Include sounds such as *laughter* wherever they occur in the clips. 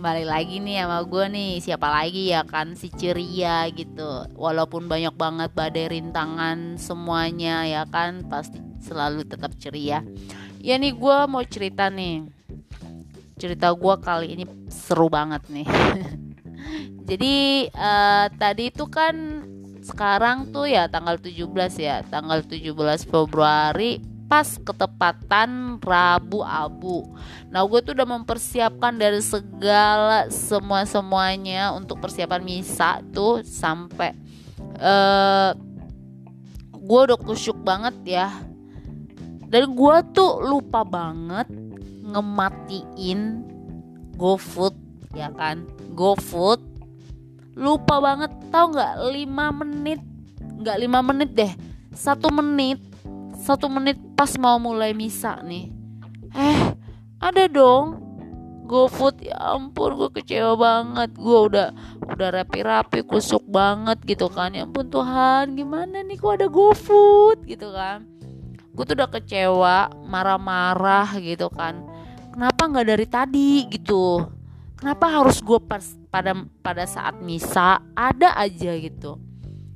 kembali lagi nih sama gue nih. Siapa lagi ya kan si ceria gitu. Walaupun banyak banget badai rintangan semuanya ya kan pasti selalu tetap ceria. Ya nih gue mau cerita nih. Cerita gue kali ini seru banget nih. *laughs* Jadi uh, tadi itu kan sekarang tuh ya tanggal 17 ya tanggal 17 Februari pas ketepatan Rabu Abu. Nah gue tuh udah mempersiapkan dari segala semua semuanya untuk persiapan misa tuh sampai uh, gue udah kusyuk banget ya. Dan gue tuh lupa banget ngematiin GoFood ya kan GoFood lupa banget tau nggak 5 menit nggak 5 menit deh satu menit satu menit pas mau mulai misa nih eh ada dong. GoFood ya ampun gue kecewa banget. Gue udah udah rapi-rapi kusuk banget gitu kan. Ya ampun Tuhan gimana nih kok ada GoFood gitu kan? Gue tuh udah kecewa marah-marah gitu kan. Kenapa nggak dari tadi gitu? Kenapa harus gue pada pada saat misa ada aja gitu?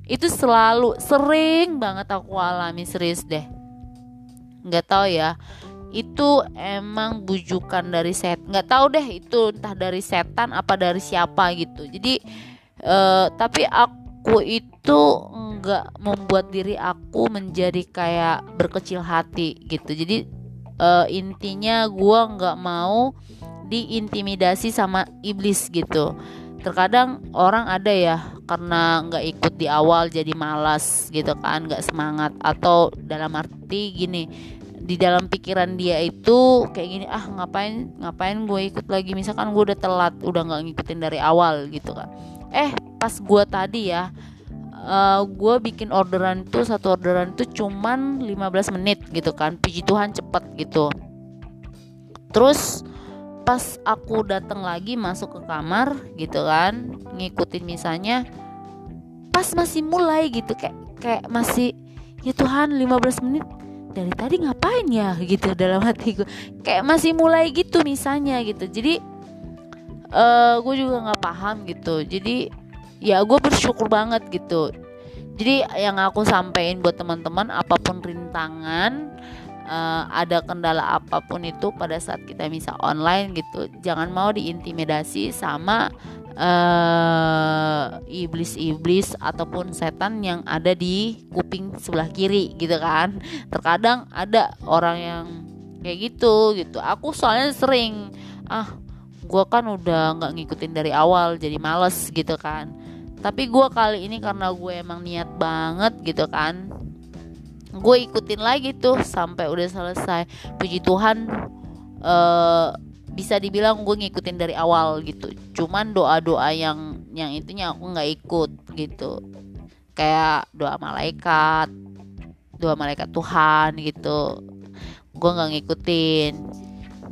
Itu selalu sering banget aku alami serius deh nggak tahu ya. Itu emang bujukan dari set nggak tahu deh itu entah dari setan apa dari siapa gitu. Jadi uh, tapi aku itu nggak membuat diri aku menjadi kayak berkecil hati gitu. Jadi uh, intinya gue nggak mau diintimidasi sama iblis gitu terkadang orang ada ya karena nggak ikut di awal jadi malas gitu kan nggak semangat. Atau dalam arti gini di dalam pikiran dia itu kayak gini ah ngapain ngapain gue ikut lagi? Misalkan gue udah telat udah nggak ngikutin dari awal gitu kan. Eh pas gue tadi ya uh, gue bikin orderan itu satu orderan itu cuman 15 menit gitu kan. Puji Tuhan cepet gitu. Terus pas aku datang lagi masuk ke kamar gitu kan ngikutin misalnya pas masih mulai gitu kayak kayak masih ya Tuhan 15 menit dari tadi ngapain ya? gitu dalam hatiku kayak masih mulai gitu misalnya gitu. Jadi uh, gue juga nggak paham gitu. Jadi ya gue bersyukur banget gitu. Jadi yang aku sampaikan buat teman-teman apa pun rintangan uh, ada kendala apa pun itu pada saat kita bisa online gitu jangan mau diintimidasi sama iblis-iblis uh, ataupun setan yang ada di kuping sebelah kiri gitu kan. Terkadang ada orang yang kayak gitu gitu. Aku soalnya sering ah gue kan udah nggak ngikutin dari awal jadi males gitu kan. Tapi gue kali ini karena gue emang niat banget gitu kan gue ikutin lagi tuh sampai udah selesai. Puji Tuhan uh, bisa dibilang gue ngikutin dari awal gitu. Cuman doa doa yang yang itunya aku nggak ikut gitu. Kayak doa malaikat doa malaikat Tuhan gitu. Gue nggak ngikutin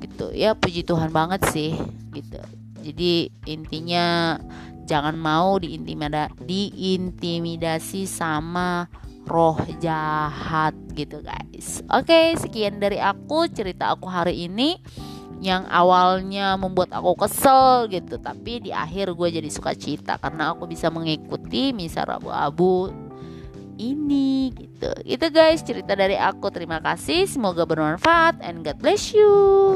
gitu. Ya puji Tuhan banget sih gitu. Jadi intinya jangan mau diintimida diintimidasi sama roh jahat gitu guys. Oke sekian dari aku cerita aku hari ini. Yang awalnya membuat aku kesel gitu tapi di akhir gue jadi suka cita karena aku bisa mengikuti misa rabu-abu ini gitu. Itu guys cerita dari aku. Terima kasih. Semoga bermanfaat and God bless you